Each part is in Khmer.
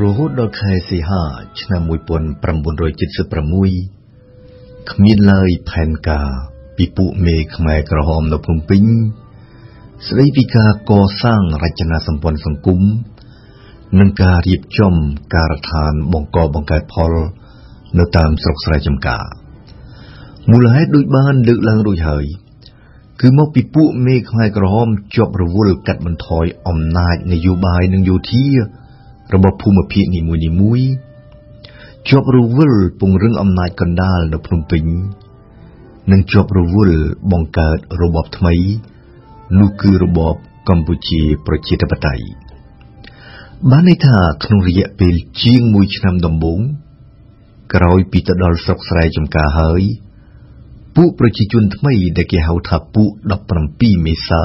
ដល់ខែសីហាឆ្នាំ1976គ្មានឡើយផែនការពីពួកមេខ្មែរក្រហមនៅភ្នំពេញ ស្ដីពីការកសាងរចនាសម្ព័ន្ធសង្គមនិងការរៀបចំការដ្ឋានបង្កបង្កើតផលនៅតាមស្រុកស្រែចម្ការមូលហេតុដូចបានលើកឡើងរួចហើយ គឺមកពីពួកមេខ្មែរក្រហមជាប់រវល់កាត់បន្ថយអំណាចនយោបាយនិងយោធា របស់ភូមិភាគនីមួយៗជាប់រវល់ពង្រឹងអំណាចកណ្ដាលនៅភ្នំពេញនិងជាប់រវល់បង្កើតរបបថ្មីនោះគឺរបបកម្ពុជាប្រជាធិបតេយ្យបានន័យថាក្នុងរយៈពេលជាង1ឆ្នាំដំបូងក្រោយពីទៅដល់ស្រុកស្រែចំការហើយពួកប្រជាជនថ្មីដែលគេហៅថាពួក17មេសា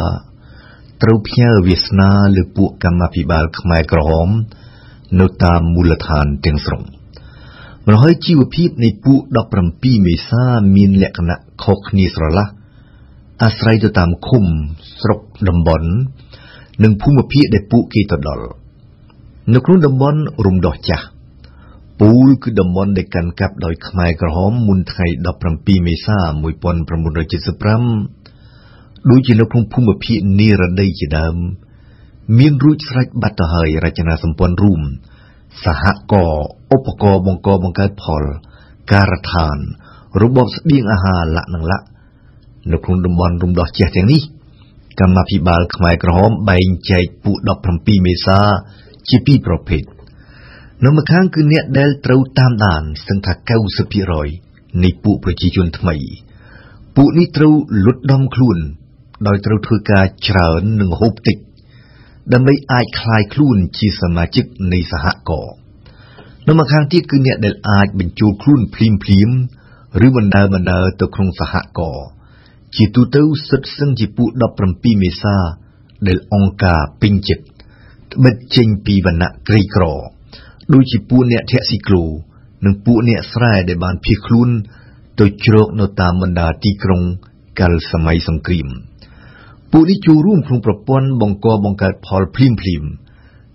ត្រូវផ្ញើវាសនាលើពួកកម្មាភិបាលខ្មែរក្រហម នៅតាមមូលដ្ឋានទាំងស្រុងម្ល៉េះហើយជីវភាពនៃពួក17មេសាមានលក្ខណៈខុសគ្នាស្រឡះអាស្រ័យទៅតាមឃុំស្រុកតំបន់និងភូមិភាគដែលពួកគេទៅដល់នៅក្នុងតំបន់រំដោះចាស់ពូលគឺតំបន់ដែលកាន់កាប់ដោយខ្មែរក្រហមមុនថ្ងៃ17មេសា1975ដូចជានៅក្នុងភូមិភាគនិរដីជាដើម មានរួចស្រេចបាត់ទៅហើយរចនាសម្ព័ន្ធរួមសហករណ៍ឧបករណ៍បង្កបង្កើតផល ការដ្ឋាន របបស្បៀងអាហារលក្ខនឹងលក្ខនៅក្នុងតំបន់រំដោះជះទាំងនេះកម្មាភិបាលខ្មែរក្រហមបែងចែកពួក17មេសាជាពីរប្រភេទនៅម្ខាងគឺអ្នកដែលត្រូវតាមដានស្ទឹងថា90%នៃពួកប្រជាជនថ្មី ពួកនេះត្រូវលុតដំខ្លួន ដោយត្រូវធ្វើការច្រើននិងហូបតិច ដើម្បីអាចคลายខ្លួនជាសមាជិកនៃសហគមន៍នៅម្ខាងទៀតគឺអ្នកដែលអាចបញ្ចូលខ្លួនភ្លាមភ្លាមឬបណ្ដើបណ្ដើទៅក្នុងសហគមន៍ជាទូទៅសិតសឹងជាពួក17មេសាដែលអង្គការពេញចិត្តត្បិតចេញពីវណ្ណៈក្រីក្រដូចជាពួកអ្នកធាក់ស៊ីក្លូនិងពួកអ្នកស្រែដែលបានភៀសខ្លួនទៅជ្រកនៅតាមបណ្ដាទីក្រុងកាលសម័យសង្គ្រាម ពួកនេះចូលរួមក្នុងប្រព័ន្ធបង្កបង្កើតផលភ្លាមភ្លាម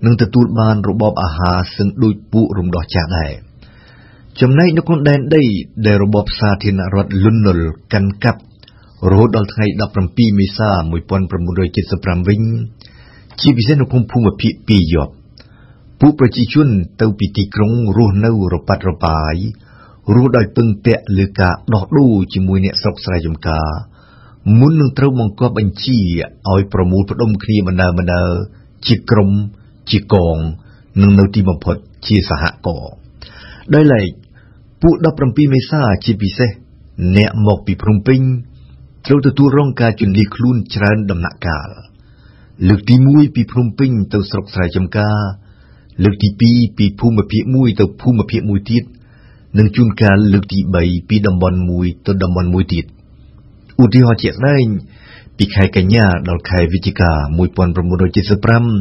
និងទទួលបានរបបអាហារសឹងដូចពួករំដោះចាស់ដែរចំណែកនៅក្នុងដែនដីដែលរបបសាធារណរដ្ឋលុននុលកាន់កាប់រហូតដល់ថ្ងៃ17មេសា1975វិញជាពិសេសនៅក្នុងភូមិភាគ2យប់ពួកប្រជាជនទៅពីទីក្រុងរស់នៅរប៉ាត់របាយរស់ដោយពឹងពាក់លើការដោះដូរជាមួយអ្នកស្រុកស្រែចម្ការ មុននឹងត្រូវបង្គាប់បញ្ជាឲ្យប្រមូលផ្ដុំគ្នាបណ្ដើបណ្ដើ ជាក្រុមជាកង និងនៅទីបំផុតជាសហគមន៍ដោយឡែកពួក17មេសាជាពិសេស អ្នកមកពីភ្នំពេញត្រូវទទួលរងការជន្លៀសខ្លួនច្រើនដំណាក់កាលលើកទី1ពីភ្នំពេញទៅស្រុកស្រែចម្ការ លើកទី2ពីភូមិភាគ1ទៅភូមិភាគ1ទៀតនិងជួនកាលលើកទី3ពីតំបន់1ទៅតំបន់1ទៀត ឧទាហរណ៍ជាក់ស្ដែងពីខែកញ្ញាដល់ខែវិច្ឆិកា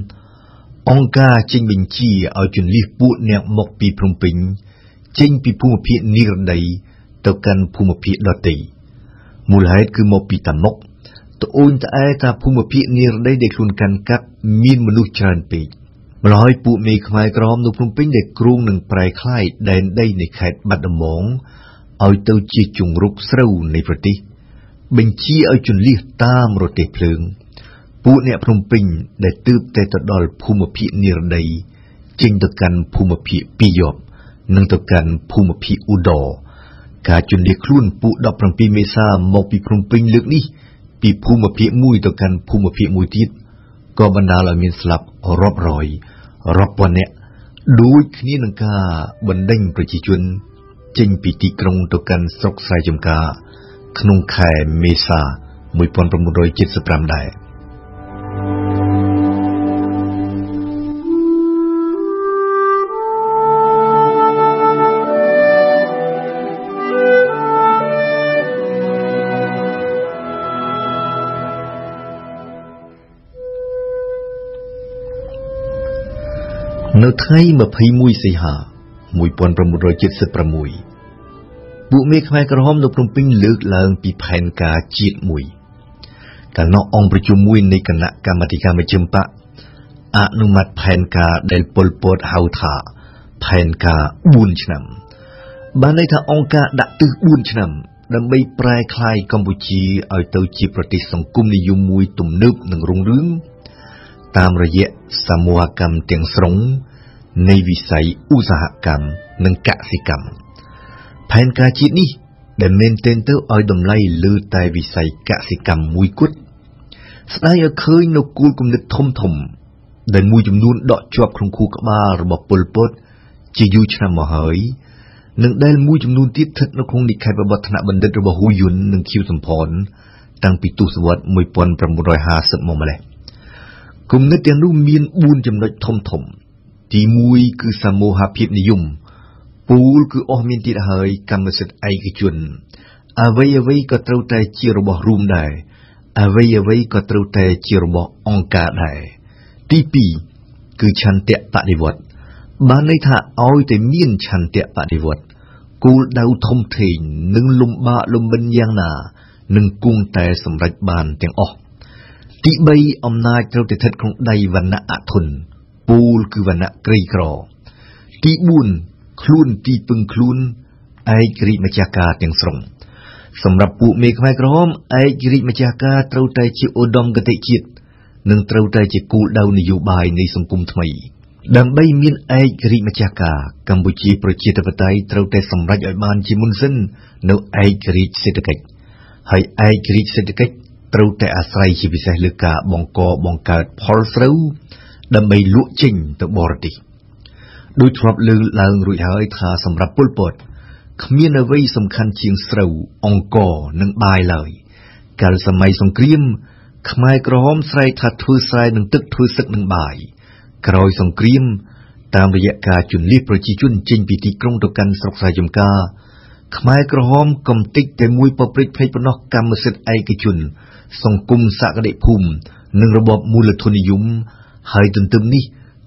1975អង្គការចេញបញ្ជាឲ្យជន្លៀសពួកអ្នកមកពីភ្នំពេញចេញពីភូមិភាគនិរដីទៅកាន់ភូមិភាគដទៃមូលហេតុគឺមកពីតាមុកត្អូញត្អែថាភូមិភាគនិរដីដែលខ្លួនកាន់កាប់មានមនុស្សច្រើនពេកម្ល៉េះហើយពួកមេខ្មែរក្រមនៅភ្នំពេញដែលគ្រងនឹងប្រែคล้ายដែនដីនៃខេត្តបាត់ដំបងឲ្យទៅជាជង្រុកស្រូវនៃប្រទេស បញ្ជាឲ្យជន្លៀសតាមរទេះភ្លើង ពួកអ្នកភ្នំពេញដែលទើបតែទៅដល់ភូមិភាគនិរដីចេញទៅកាន់ភូមិភាគពីយប់និងទៅកាន់ភូមិភាគឧដរការជន្លៀសខ្លួនពួក17មេសាមកពីភ្នំពេញលើកនេះពីភូមិភាគ1ទៅកាន់ភូមិភាគ1ទៀតក៏បណ្ដាលឲ្យមានស្លាប់រាប់រយរាប់ពាន់នាក់ដូចគ្នានឹងការបណ្ដេញប្រជាជនចេញពីទីក្រុងទៅកាន់ស្រុកស្រែចម្ការ ក្នុងខែមេសា1975ដែរនៅថ្ងៃ21សីហា1976 ពួកមេខ្មែរក្រហមនៅភ្នំពេញលើកឡើងពីផែនការជាតិមួយកាលនោះអង្គប្រជុំមួយនៃគណៈកម្មាធិការមជ្ឈិមបកអនុម័តផែនការដែលពលពតហៅថាផែនការ4ឆ្នាំ បានន័យថាអង្គការដាក់ទិស4ឆ្នាំ ដើម្បីប្រែក្លាយកម្ពុជាឲ្យទៅជាប្រទេសសង្គមនិយមមួយទំនើបនិងរុងរឿងតាមរយៈសមូហកម្មទាំងស្រុងនៃវិស័យឧស្សាហកម្មនិងកសិកម្ម ផែនការជាតិនេះ ដែលមែនទែនទៅឲ្យតម្លៃលើតែវិស័យកសិកម្មមួយគត់ស្ដាយឲ្យឃើញនៅគោលគំនិតធំធំ ដែលមួយចំនួនដកជាប់ក្នុងខួរក្បាលរបស់ពលពត ជាយូរឆ្នាំមកហើយនិងដែលមួយចំនួនទៀតស្ថិតនៅក្នុងនិក្ខេបបទថ្នាក់បណ្ឌិតរបស់ហ៊ូយុននិងខៀវសំផនតាំងពីទសវត្ស1950មកម្លេះគំនិតទាំងនោះមាន4ចំណុចធំធំ ទី1គឺសមូហភាពនិយម ពូលគឺអស់មានទៀតហើយកម្មសិទ្ធិឯកជន អ្វីអ្វីក៏ត្រូវតែជារបស់រួមដែរអ្វីអ្វីក៏ត្រូវតែជារបស់អង្គការដែរទី2គឺឆន្ទៈបដិវត្តបានន័យថាឲ្យតែមានឆន្ទៈបដិវត្តគោលដៅធំធេងនិងលំបាកលំបិនយ៉ាងណានឹងគង់តែសម្រេចបានទាំងអស់ទី3អំណាចត្រូវតែស្ថិតក្នុងដៃវណ្ណៈអធនពូលគឺវណ្ណៈក្រីក្រ ទី4 ខ្លួនទីពឹងខ្លួនឯករាជ្យម្ចាស់ការទាំងស្រុងសម្រាប់ពួកមេខ្មែរក្រហមឯករាជ្យម្ចាស់ការត្រូវតែជាឧត្តមគតិជាតិនិងត្រូវតែជាគោលដៅនយោបាយនៃសង្គមថ្មី ដើម្បីមានឯករាជ្យម្ចាស់ការកម្ពុជាប្រជាធិបតេយ្យត្រូវតែសម្រេចឲ្យបានជាមុនសិននៅឯករាជ្យសេដ្ឋកិច្ចហើយឯករាជ្យសេដ្ឋកិច្ចត្រូវតែអាស្រ័យជាពិសេសលើការបង្កបង្កើតផលស្រូវដើម្បីលក់ចេញទៅបរទេស ដោយធ្លាប់លើកឡើងរួចហើយថាសម្រាប់ពលពតគ្មានអ្វីសំខាន់ជាងស្រូវអង្ករនិងបាយឡើយកាលសម័យសង្គ្រាម ខ្មែរក្រហមស្រែកថាធ្វើស្រែនឹងទឹកធ្វើសឹកនឹងបាយក្រោយសង្គ្រាម តាមរយៈការជន្លៀសប្រជាជនចេញពីទីក្រុងទៅកាន់ស្រុកស្រែចម្ការខ្មែរក្រហមកំតិចតែមួយប្រព្រឹត្តភ្លេចប៉ុណ្ណោះកម្មសិទ្ធិឯកជន សង្គមសក្តិភូមិនិងរបបមូលធននិយមហើយទន្ទឹមនេះ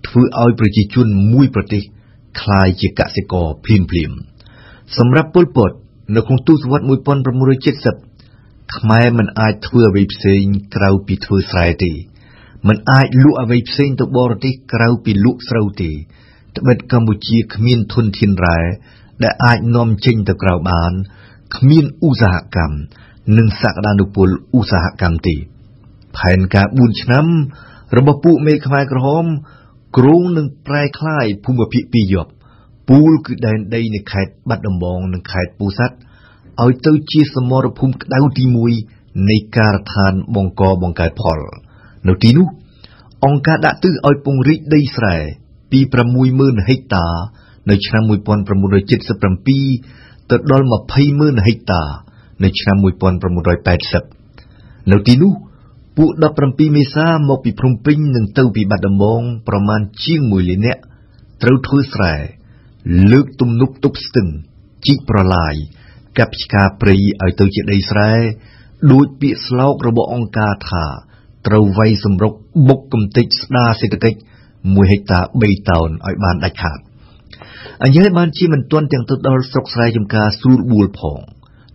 ធ្វើឲ្យប្រជាជនមួយប្រទេសคล้ายជាកសិករភ្លាមភ្លាមសម្រាប់ពលពតនៅក្នុងទសវត្ស1970ខ្មែរមិនអាចធ្វើអ្វីផ្សេងក្រៅពីធ្វើស្រែទេមិនអាចលក់អ្វីផ្សេងទៅបរទេសក្រៅពីលក់ស្រូវទេត្បិតកម្ពុជាគ្មានធនធានរ៉ែដែលអាចនាំចេញទៅក្រៅបានគ្មានឧស្សាហកម្មនិងសក្តានុពលឧស្សាហកម្មទេផែនការ4ឆ្នាំរបស់ពួកមេខ្មែរក្រហម គ្រោងនឹងប្រែក្លាយភូមិភាគពីរយប់ ពូលគឺដែនដីនៃខេត្តបាត់ដំបងនិងខេត្តពោធិ៍សាត់ឲ្យទៅជាសមរភូមិក្តៅទី1នៃការដ្ឋានបង្កបង្កើតផល នៅទីនោះ អង្គការដាក់ទិសឲ្យពង្រីកដីស្រែពី60000ហិកតា នៅឆ្នាំ1977ទៅដល់200,000ហិកតា នៅឆ្នាំ1980នៅទីនោះ ពួក17មេសាមកពីភ្នំពេញនិងទៅពីបាត់ដំបងប្រមាណជាង1លាននាក់ត្រូវធ្វើស្រែ លើកទំនប់ទប់ស្ទឹងជីកប្រឡាយ កាប់ឆ្ការព្រៃឲ្យទៅជាដីស្រែដូចពាក្យស្លោករបស់អង្គការថាត្រូវវាយសម្រុកបុកកំទេចស្ដារសេដ្ឋកិច្ច1ហិកតា3តោនឲ្យបានដាច់ខាតអញ្ចឹងបានជាមិនទាន់ទាំងទៅដល់ស្រុកស្រែចំការស្រួលបួលផង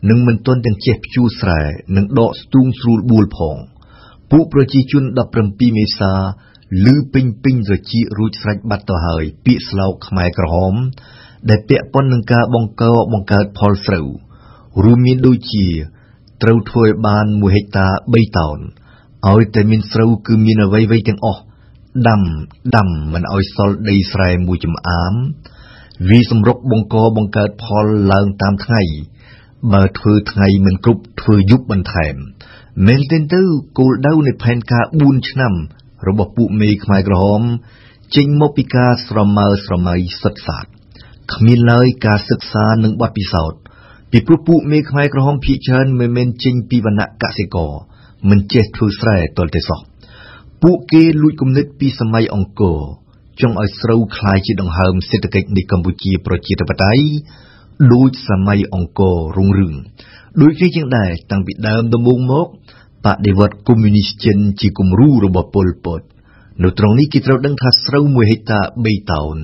និងមិនទាន់ទាំងចេះភ្ជួរស្រែនិងដកស្ទូងស្រួលបួលផង ពួកប្រជាជន17មេសាឮពេញពេញត្រចៀករួចស្រេចបាត់ទៅហើយ ពាក្យស្លោកខ្មែរក្រហម ដែលពាក់ព័ន្ធនឹងការបង្កបង្កើតផលស្រូវរួមមានដូចជាត្រូវធ្វើឲ្យបាន1ហិកតា3តោនឲ្យតែមានស្រូវគឺមានអ្វីៗទាំងអស់ដាំដាំមិនឲ្យសល់ដីស្រែមួយចំអាមវាសម្រុកបង្កបង្កើតផលឡើងតាមថ្ងៃ បើធ្វើថ្ងៃមិនគ្រប់ធ្វើយប់បន្ថែម មែនទែនទៅគោលដៅនៃផែនការ4ឆ្នាំរបស់ពួកមេខ្មែរក្រហមចេញមកពីការស្រមើស្រមៃសិតសាតគ្មានឡើយការសិក្សានិងបទពិសោធន៍ពីព្រោះពួកមេខ្មែរក្រហមភាគច្រើនមិនមែនចេញពីវណ្ណៈកសិករមិនចេះធ្វើស្រែទាល់តែសោះពួកគេលួចគំនិតពីសម័យអង្គរចង់ឲ្យស្រូវคล้ายជាដង្ហើមសេដ្ឋកិច្ចនៃកម្ពុជាប្រជាធិបតេយ្យ ដូចសម័យអង្គររុងរឿងដូចគេជាងដែរតាំងពីដើមដំបូងមកបដិវត្តកុម្មុយនីសចិនជាគំរូរបស់ប៉ុលពតនៅត្រង់នេះគេត្រូវដឹងថាស្រូវ1ហិកតា3តោន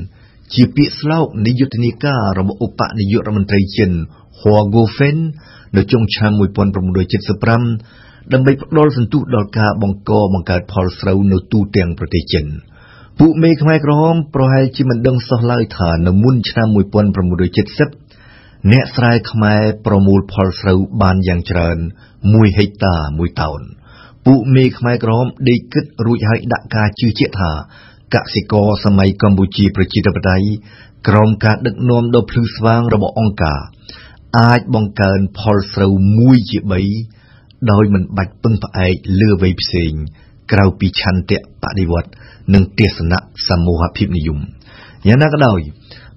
ជាពាក្យស្លោកនៃយុទ្ធនាការរបស់ឧបនាយករដ្ឋមន្ត្រីចិនហួហ្គូហ្វិននៅចុងឆ្នាំ1975ដើម្បីផ្ដល់សន្ទុះដល់ការបង្កបង្កើតផលស្រូវនៅទូទាំងប្រទេសចិនពួកមេខ្មែរក្រហមប្រហែលជាមិនដឹងសោះឡើយថានៅមុនឆ្នាំ1970 អ្នកស្រែខ្មែរប្រមូលផលស្រូវបានយ៉ាងច្រើន1ហិកតា1តោន ពួកមេខ្មែរក្រហមដេកគិតរួចហើយដាក់ការជឿជាក់ថាកសិករសម័យកម្ពុជាប្រជាធិបតេយ្យក្រោមការដឹកនាំដ៏ភ្លឺស្វាងរបស់អង្គការ អាចបង្កើនផលស្រូវ1ជា3ដោយមិនបាច់ពឹងផ្អែកលើអ្វីផ្សេង ក្រៅពីឆន្ទៈបដិវត្តនិងទស្សនៈសមូហភាពនិយមយ៉ាងណាក៏ដោយ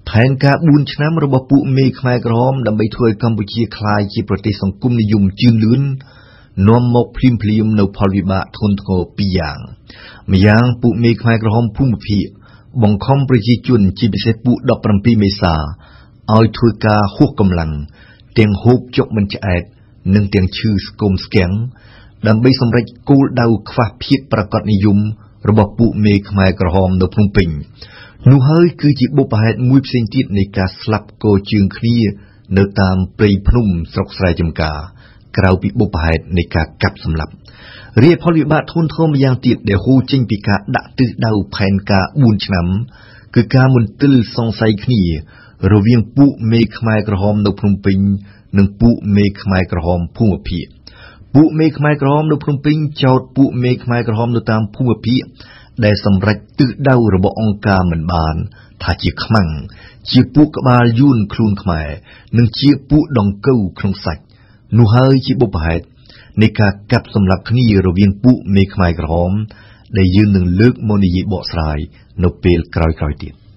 ផែនការ 4 ឆ្នាំរបស់ពួកមេខ្មែរក្រហមដើម្បីធ្វើឲ្យកម្ពុជាក្លាយជាប្រទេសសង្គមនិយមជឿនលឿន នាំមកភ្លាមភ្លាមនៅផលវិបាកធ្ងន់ធ្ងរពីរយ៉ាង ម្យ៉ាងពួកមេខ្មែរក្រហមភូមិភាគបង្ខំប្រជាជនជាពិសេសពួក17មេសាឲ្យធ្វើការហួសកម្លាំង ទាំងហូបចុកមិនឆ្អែត និងទាំងឈឺស្គមស្គាំងដើម្បីសម្រេចគោលដៅខ្វះភាពប្រកបនិយមរបស់ពួកមេខ្មែរក្រហមនៅភ្នំពេញ នោះហើយគឺជាបុព្វហេតុមួយផ្សេងទៀតនៃការស្លាប់កជើងគ្នានៅតាមព្រៃភ្នំស្រុកស្រែចម្ការ ក្រៅពីបុព្វហេតុនៃការកាប់សម្លាប់រាយផលវិបាកធ្ងន់ធ្ងរម្យ៉ាងទៀតដែលហូរចេញពីការដាក់ទិសដៅផែនការ4ឆ្នាំ គឺការមន្ទិលសង្ស័យគ្នា រវាងពួកមេខ្មែរក្រហមនៅភ្នំពេញ និងពួកមេខ្មែរក្រហមភូមិភាគពួកមេខ្មែរក្រហមនៅភ្នំពេញចោទពួកមេខ្មែរក្រហមនៅតាមភូមិភាគ ដែលសម្រេចទិសដៅរបស់អង្គការមិនបាន ថាជាខ្មាំងជាពួកក្បាលយួនខ្លួនខ្មែរនិងជាពួកដង្កូវក្នុងសាច់នោះហើយជាបុព្វហេតុនៃការកាប់សម្លាប់គ្នារវាងពួកមេខ្មែរក្រហម ដែលយើងនឹងលើកមកនិយាយបកស្រាយនៅពេលក្រោយៗទៀត